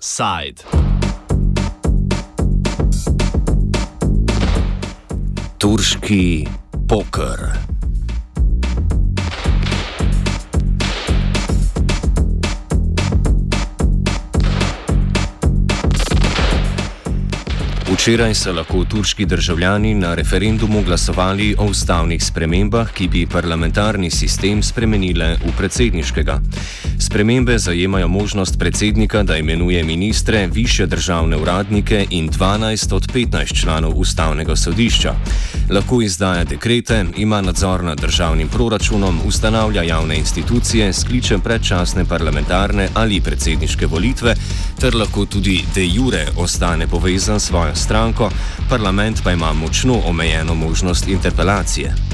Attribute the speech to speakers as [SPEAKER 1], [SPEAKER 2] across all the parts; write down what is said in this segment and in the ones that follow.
[SPEAKER 1] Side.
[SPEAKER 2] Turški poker. Včeraj so lahko turški državljani na referendumu glasovali o ustavnih spremembah, ki bi parlamentarni sistem spremenile v predsedniškega. Spremembe zajemajo možnost predsednika, da imenuje ministre, više državne uradnike in 12 od 15 članov ustavnega sodišča. Lahko izdaja dekrete, ima nadzor nad državnim proračunom, ustanavlja javne institucije, skliče predčasne parlamentarne ali predsedniške volitve, ter lahko tudi de jure ostane povezan s svojo stranko, parlament pa ima močno omejeno možnost interpelacije.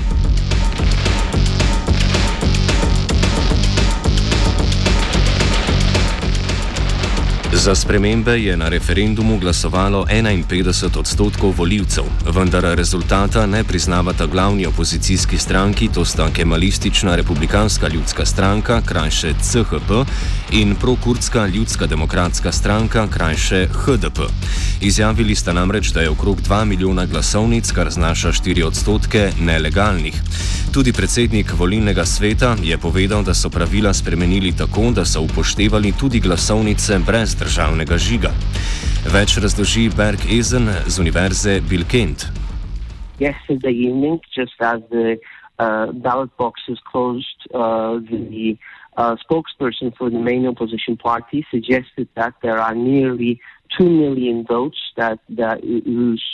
[SPEAKER 2] Za spremembe je na referendumu glasovalo 51 odstotkov voljivcev, vendar rezultata ne priznavata glavni opozicijski stranki, to sta Kemalistična republikanska ljudska stranka, krajše CHP, in prokurdska ljudska demokratska stranka, krajše HDP. Izjavili sta namreč, da je okrog 2 milijona glasovnic, kar znaša 4 odstotke, nelegalnih. Tudi predsednik volilnega sveta je povedal, da so pravila spremenili tako, da so upoštevali tudi glasovnice brez državnega žiga. Več razloži Berg Ezen z Univerze Bill Kent.
[SPEAKER 3] Yesterday evening, just as the uh, ballot boxes closed, uh, the uh, spokesperson for the main opposition party suggested that there are nearly 2 million votes that, that whose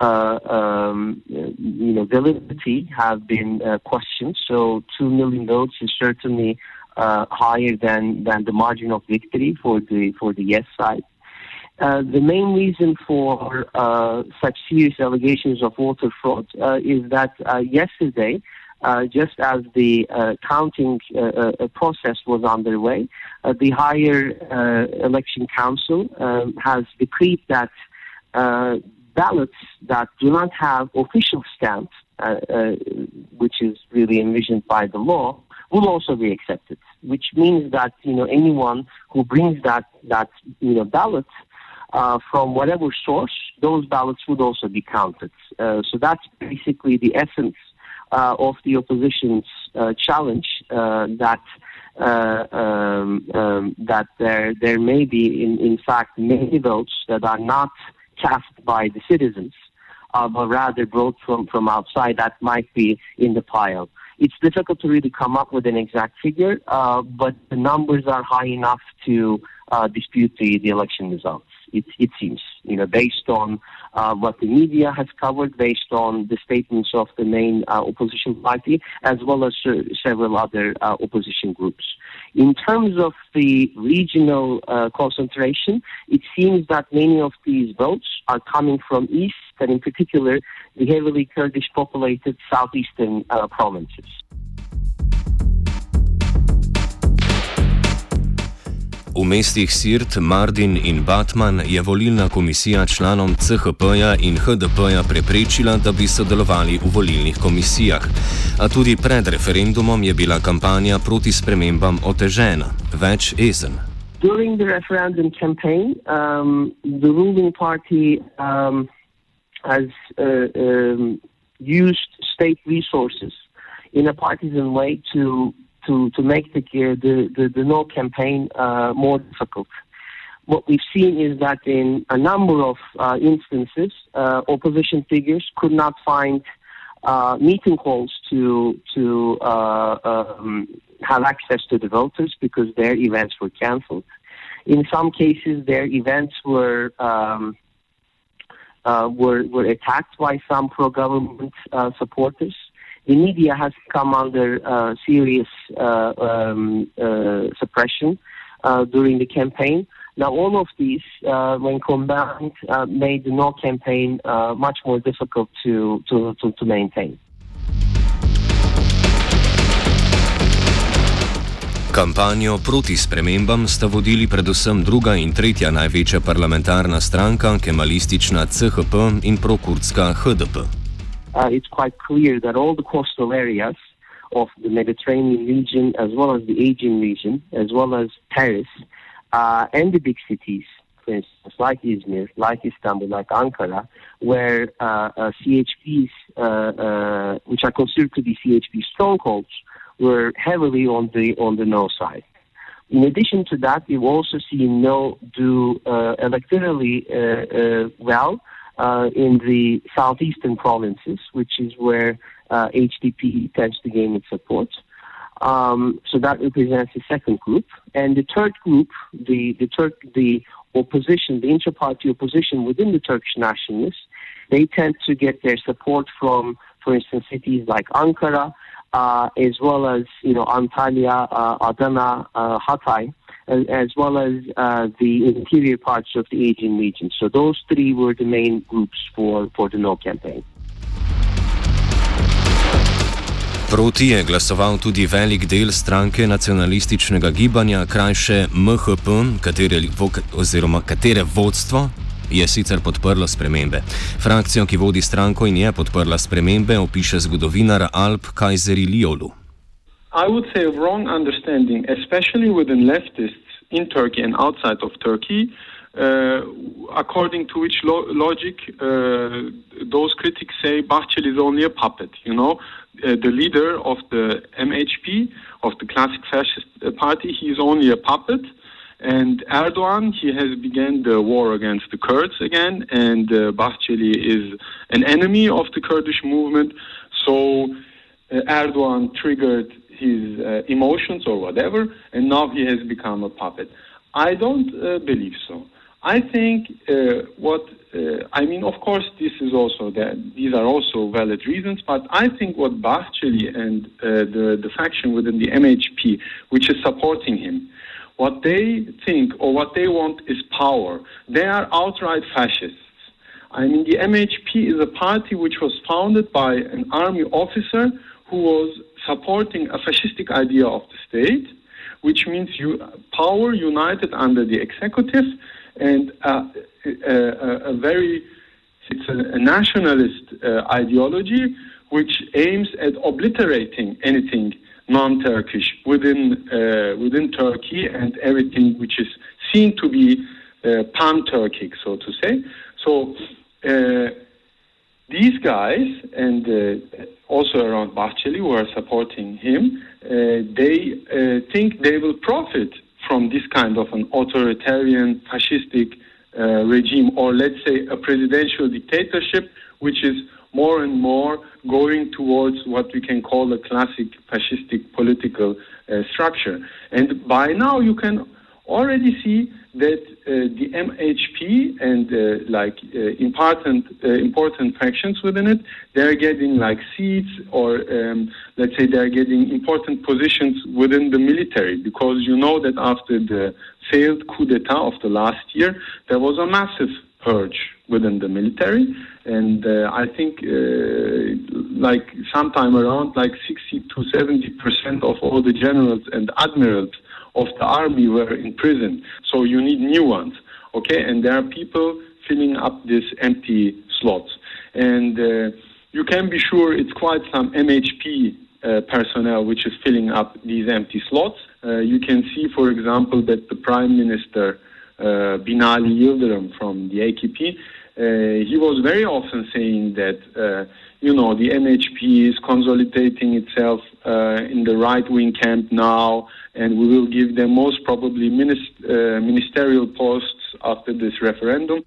[SPEAKER 3] uh, um, you know, validity have been uh, questioned. So 2 million votes is certainly uh, higher than, than the margin of victory for the for the yes side. Uh, the main reason for uh, such serious allegations of voter fraud uh, is that uh, yesterday, uh, just as the counting process was underway, the higher election council um, has decreed that ballots that do not have official stamps, which is really envisioned by the law, will also be accepted, which means that you know anyone who brings that that you know ballot uh, from whatever source, those ballots would also be counted. Uh, so that's basically the essence uh, of the opposition's uh, challenge uh, that. Uh, um, um, that there there may be in, in fact many votes that are not cast by the citizens, but rather brought from, from outside that might be in the pile it's difficult to really come up with an exact figure, uh, but the numbers are high enough to uh, dispute the, the election results. It, it seems, you know, based on uh, what the media has covered, based on the statements of the main uh, opposition party, as well as uh, several other uh, opposition groups. In terms of the regional concentration, it seems that many of these votes are coming from east, and in particular, the heavily Kurdish populated southeastern provinces.
[SPEAKER 2] V mestih Sirt, Mardin in Batman je volilna komisija članom CHP-ja in HDP-ja preprečila, da bi sodelovali v volilnih komisijah. A tudi pred referendumom je bila kampanja proti spremembam otežena. Več ezen.
[SPEAKER 3] During the referendum campaign, um, the ruling party um, has uh, um, used state resources in a partisan way to to, to make the, the, the, the no campaign uh, more difficult. What we've seen is that in a number of uh, instances, uh, opposition figures could not find uh, meeting halls to to uh, um, have access to the voters because their events were cancelled. In some cases, their events were um, uh, were were attacked by some pro-government supporters the media has come under uh, serious uh, um, uh, suppression uh, during the campaign. Now, all of these, uh, when combined, uh, made the no campaign much more difficult to, to, to, to maintain.
[SPEAKER 2] Kampanjo proti spremembam sta vodili predvsem druga in tretja največja parlamentarna stranka, kemalistična CHP in prokurdska HDP.
[SPEAKER 3] Uh, it's quite clear that all the coastal areas of the Mediterranean region, as well as the Aegean region, as well as Paris, uh, and the big cities, for instance, like Izmir, like Istanbul, like Ankara, where uh, uh, CHPs, uh, uh, which are considered to be CHP strongholds, were heavily on the on the no side. In addition to that, we've also seen no do uh, electorally uh, in the southeastern provinces, which is where HDP tends to gain its support. Um, so that represents the second group, and the third group, the the Turk, the opposition, the inter-party opposition within the Turkish nationalists, they tend to get their support from, for instance, cities like Ankara, uh, as well as you know Antalya, uh, Adana, uh, Hatay, as, as, well as uh, the interior parts of the Aegean region. So those three were the main groups for, for the No campaign.
[SPEAKER 2] Proti je glasoval tudi velik del stranke nacionalističnega gibanja, krajše MHP, katere, oziroma katere vodstvo je sicer podprlo spremembe. Frakcijo, ki vodi stranko in je podprla spremembe, opiše zgodovinar Alp Kajzeri Liolu.
[SPEAKER 1] I would say a wrong understanding, especially within leftists in Turkey and outside of Turkey, uh, according to which lo logic uh, those critics say Bahçeli is only a puppet. You know, uh, the leader of the MHP, of the classic fascist party, he is only a puppet. And Erdogan, he has begun the war against the Kurds again, and uh, Bahçeli is an enemy of the Kurdish movement. So uh, Erdogan triggered his uh, emotions or whatever, and now he has become a puppet. I don't uh, believe so. I think uh, what uh, I mean, of course, this is also that these are also valid reasons, but I think what Bahçeli and the the faction within the MHP, which is supporting him, what they think or what they want is power. They are outright fascists. I mean, the MHP is a party which was founded by an army officer who was supporting a fascistic idea of the state, which means you, power united under the executive and uh, a, a, a, very it's a, a nationalist uh, ideology which aims at obliterating anything non-Turkish within uh, within Turkey and everything which is seen to be uh, pan-Turkic, so to say. So uh, these guys and uh, also around Bahçeli who are supporting him, they think they will profit from this kind of an authoritarian, fascistic uh, regime, or let's say a presidential dictatorship, which is more and more going towards what we can call a classic fascistic political uh, structure. And by now, you can already see that uh, the MHP and uh, like uh, important important factions within it, they're getting like seats or um, let's say they're getting important positions within the military because you know that after the failed coup d'état of the last year, there was a massive purge within the military, and uh, I think uh, like sometime around like 60 to 70 percent of all the generals and admirals of the army were in prison. So you need new ones, okay? And there are people filling up these empty slots, and uh, you can be sure it's quite some MHP uh, personnel which is filling up these empty slots. Uh, you can see, for example, that the Prime Minister uh, Binali Yildirim from the AKP, uh, he was very often saying that uh, you know the MHP is consolidating itself in the right-wing camp now, and we will give them most probably minist- ministerial posts after this referendum.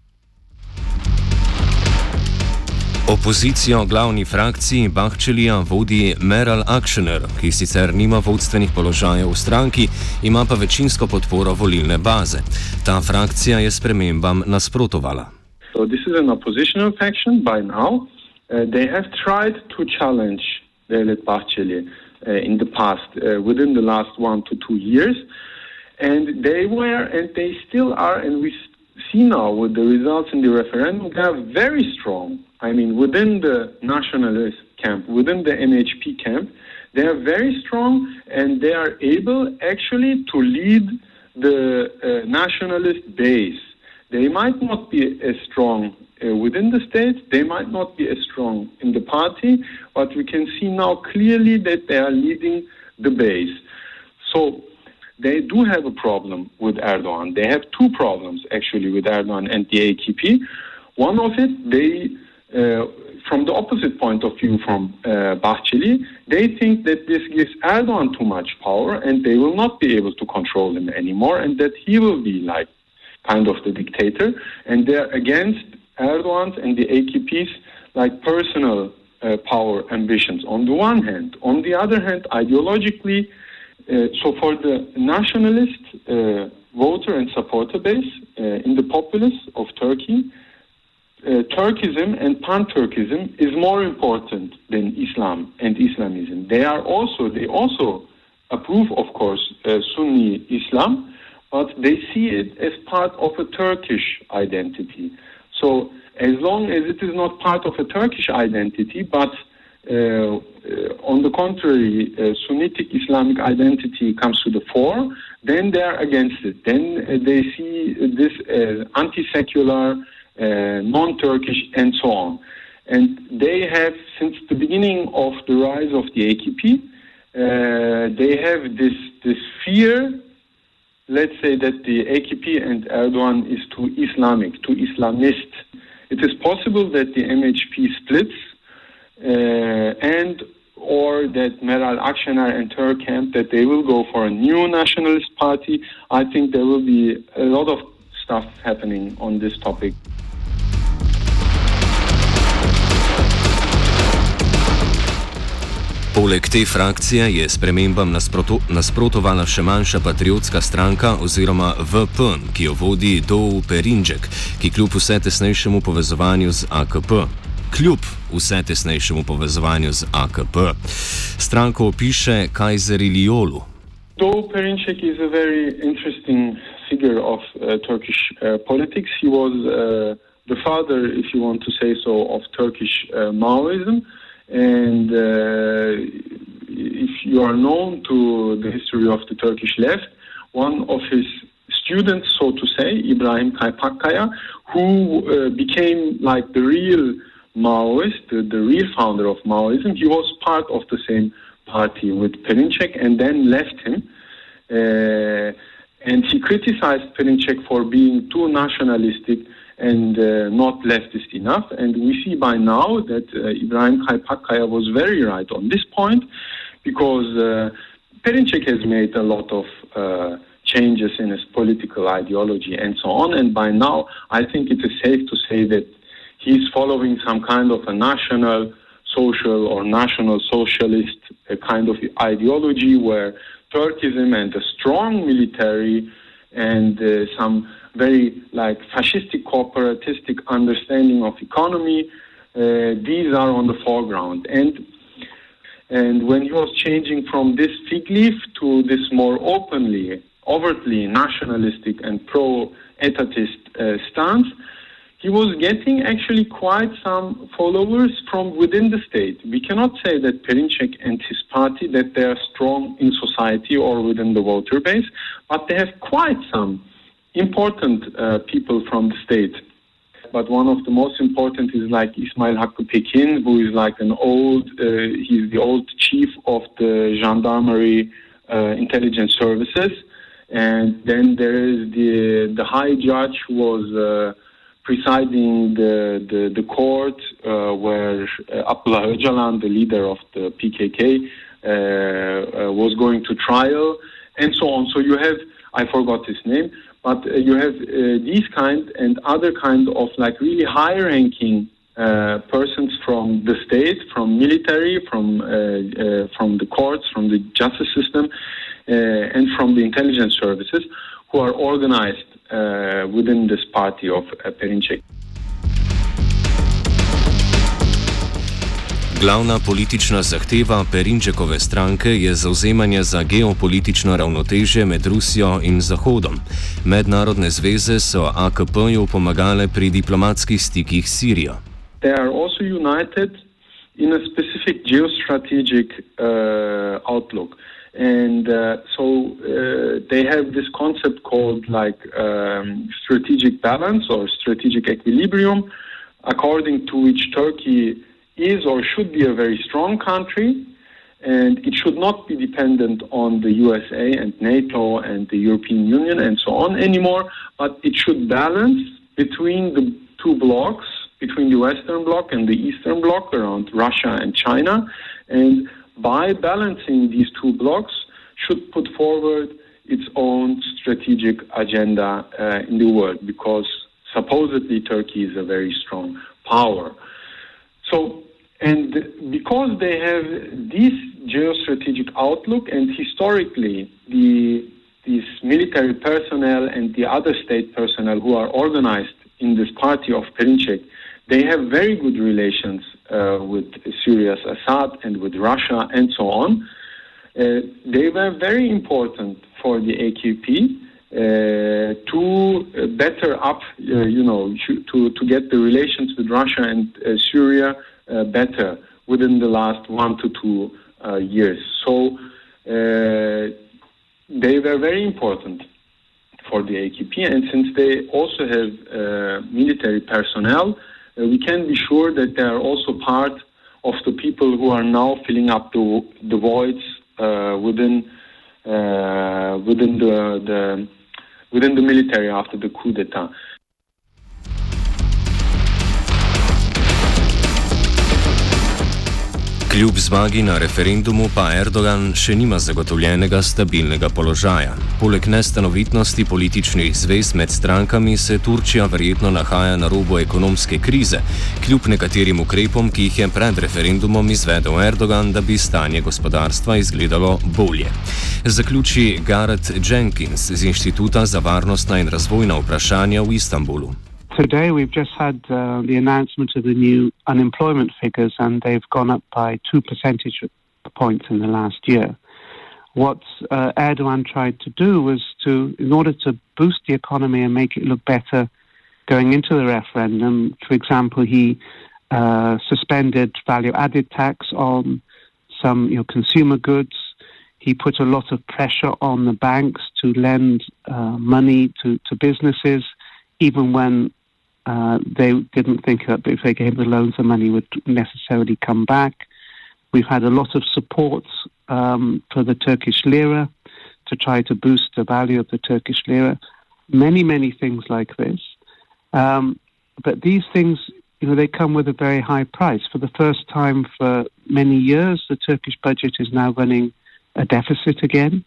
[SPEAKER 2] Opozicijo glavni frakciji Bahčelija vodi Meral Akšener, ki sicer nima vodstvenih položajev v stranki, ima pa večinsko podporo volilne baze. Ta frakcija je spremembam nasprotovala.
[SPEAKER 1] So this is an oppositional faction by now. Uh, they have tried to challenge Devlet Bahçeli uh, in the past, uh, within the last one to two years. And they were, and they still are, and we see now with the results in the referendum, they are very strong. I mean, within the nationalist camp, within the MHP camp, they are very strong and they are able actually to lead the uh, nationalist base. They might not be as strong uh, within the state, they might not be as strong in the party, but we can see now clearly that they are leading the base. So they do have a problem with Erdogan. They have two problems actually with Erdogan and the AKP. One of it, they, uh, from the opposite point of view from uh, Bahçeli, they think that this gives Erdogan too much power and they will not be able to control him anymore and that he will be like kind of the dictator. And they're against Erdogan's and the AKP's like personal uh, power ambitions on the one hand. On the other hand, ideologically, uh, so for the nationalist uh, voter and supporter base uh, in the populace of Turkey, uh, Turkism and pan-Turkism is more important than Islam and Islamism. They are also they also approve, of course, uh, Sunni Islam, but they see it as part of a Turkish identity. So as long as it is not part of a Turkish identity, but uh, uh, on the contrary, uh, Sunnitic Islamic identity comes to the fore, then they are against it. Then uh, they see this anti-secular, non-Turkish, and so on. And they have, since the beginning of the rise of the AKP, uh, they have this this fear. Let's say that the AKP and Erdogan is too Islamic, too Islamist it is possible that the MHP splits uh, and or that Meral Akşener and her camp that they will go for a new nationalist party. I think there will be a lot of stuff happening on this topic.
[SPEAKER 2] Poleg te frakcije je spremembam nasproto, nasprotovala še manjša patriotska stranka oziroma VP, ki jo vodi Dou Perinček, ki kljub vse tesnejšemu povezovanju z AKP. Kljub vse tesnejšemu povezovanju z AKP. Stranko opiše Kajzer Iliolu.
[SPEAKER 1] Dou Perinček je zelo zanimiv figure of uh, Turkish uh, politics. He was uh, the father, if you want to say so, of Turkish uh, Maoism. And uh, if you are known to the history of the Turkish left, one of his students, so to say, Ibrahim Kaypakkaya, who uh, became like the real Maoist, the, the, real founder of Maoism, he was part of the same party with Perinçek and then left him. Uh, and he criticized Perinçek for being too nationalistic and uh, not leftist enough. And we see by now that uh, Ibrahim was very right on this point because uh, Perinçek has made a lot of uh, changes in his political ideology and so on. And by now, I think it is safe to say that he's following some kind of a national social or national socialist uh, kind of ideology where Turkism and a strong military and uh, some very like fascistic cooperatistic understanding of economy. Uh, these are on the foreground, and and when he was changing from this fig leaf to this more openly, overtly nationalistic and pro-etatist uh, stance, he was getting actually quite some followers from within the state. We cannot say that Perinçek and his party that they are strong in society or within the voter base, but they have quite some important uh, people from the state. But one of the most important is like Ismail Hakkı Pekin, who is like an old, uh, he's the old chief of the gendarmerie uh, intelligence services. And then there is the, the high judge who was uh, presiding the, the, the court uh, where uh, Abdullah Öcalan, the leader of the PKK, uh, was going to trial, and so on. So you have, I forgot his name, but uh, you have uh, these kind and other kind of like really high ranking uh, persons from the state, from military, from uh, from the courts, from the justice system, and from the intelligence services, who are organized within this party of uh, Perinček.
[SPEAKER 2] Glavna politična zahteva Perinčekove stranke je zauzemanje za geopolitično ravnotežje med Rusijo in Zahodom. Mednarodne zveze so AKP-ju pomagale pri diplomatskih stikih s Sirijo.
[SPEAKER 1] In a specific geostrategic uh, outlook. And uh, so uh, they have this concept called like um, strategic balance or strategic equilibrium, according to which Turkey is or should be a very strong country, and it should not be dependent on the USA and NATO and the European Union and so on anymore, but it should balance between the two blocks, between the Western bloc and the Eastern bloc around Russia and China, and by balancing these two blocks, should put forward its own strategic agenda uh, in the world because supposedly Turkey is a very strong power. So, and because they have this geostrategic outlook, and historically, the these military personnel and the other state personnel who are organized in this party of Perinçek, they have very good relations uh, with Syria's Assad and with Russia and so on. Uh, they were very important for the AKP uh, to better up, uh, you know, to, to get the relations with Russia and uh, Syria uh, Uh, better within the last one to two uh, years. So uh, they were very important for the AKP, and since they also have military personnel, we can be sure that they are also part of the people who are now filling up the, the voids uh, within uh, within the, the within the military after the coup d'état.
[SPEAKER 2] Kljub zmagi na referendumu pa Erdogan še nima zagotovljenega stabilnega položaja. Poleg nestanovitnosti političnih zvez med strankami se Turčija verjetno nahaja na robu ekonomske krize, kljub nekaterim ukrepom, ki jih je pred referendumom izvedel Erdogan, da bi stanje gospodarstva izgledalo bolje. Zaključi Gareth Jenkins z Inštituta za varnostna in razvojna vprašanja v Istanbulu.
[SPEAKER 4] Today, we've just had uh, the announcement of the new unemployment figures, and they've gone up by two percentage points in the last year. What uh, Erdogan tried to do was to, in order to boost the economy and make it look better going into the referendum, for example, he uh, suspended value added tax on some you know, consumer goods. He put a lot of pressure on the banks to lend uh, money to, to businesses, even when uh, they didn't think that if they gave the loans, the money would necessarily come back. We've had a lot of support um, for the Turkish lira to try to boost the value of the Turkish lira. Many, many things like this. Um, but these things, you know, they come with a very high price. For the first time for many years, the Turkish budget is now running a deficit again.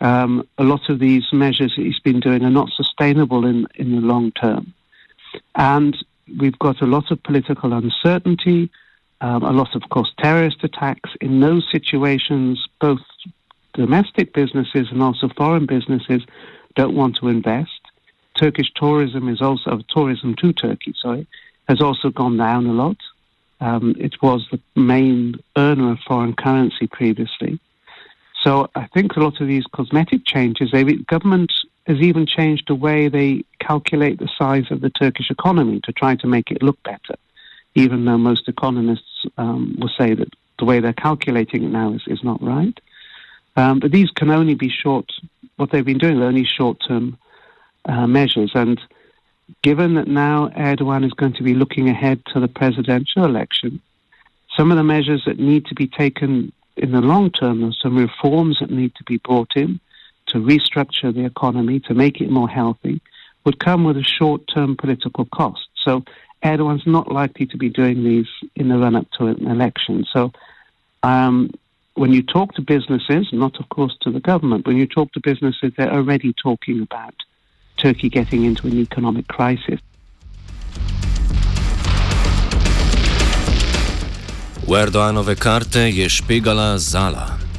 [SPEAKER 4] Um, a lot of these measures that he's been doing are not sustainable in, in the long term. And we've got a lot of political uncertainty, um, a lot of, of course, terrorist attacks. In those situations, both domestic businesses and also foreign businesses don't want to invest. Turkish tourism is also tourism to Turkey, sorry, has also gone down a lot. Um, it was the main earner of foreign currency previously. So I think a lot of these cosmetic changes, they, government has even changed the way they calculate the size of the Turkish economy to try to make it look better, even though most economists um, will say that the way they're calculating it now is, is not right. Um, but these can only be short, what they've been doing, only short term uh, measures. And given that now Erdogan is going to be looking ahead to the presidential election, some of the measures that need to be taken in the long term, there's some reforms that need to be brought in to restructure the economy, to make it more healthy, would come with a short term political cost. So Erdogan's not likely to be doing these in the run up to an election. So um, when you talk to businesses, not of course to the government, when you talk to businesses, they're already talking about Turkey getting into an economic crisis.
[SPEAKER 2] V Erdoanove karte je špegala Zala.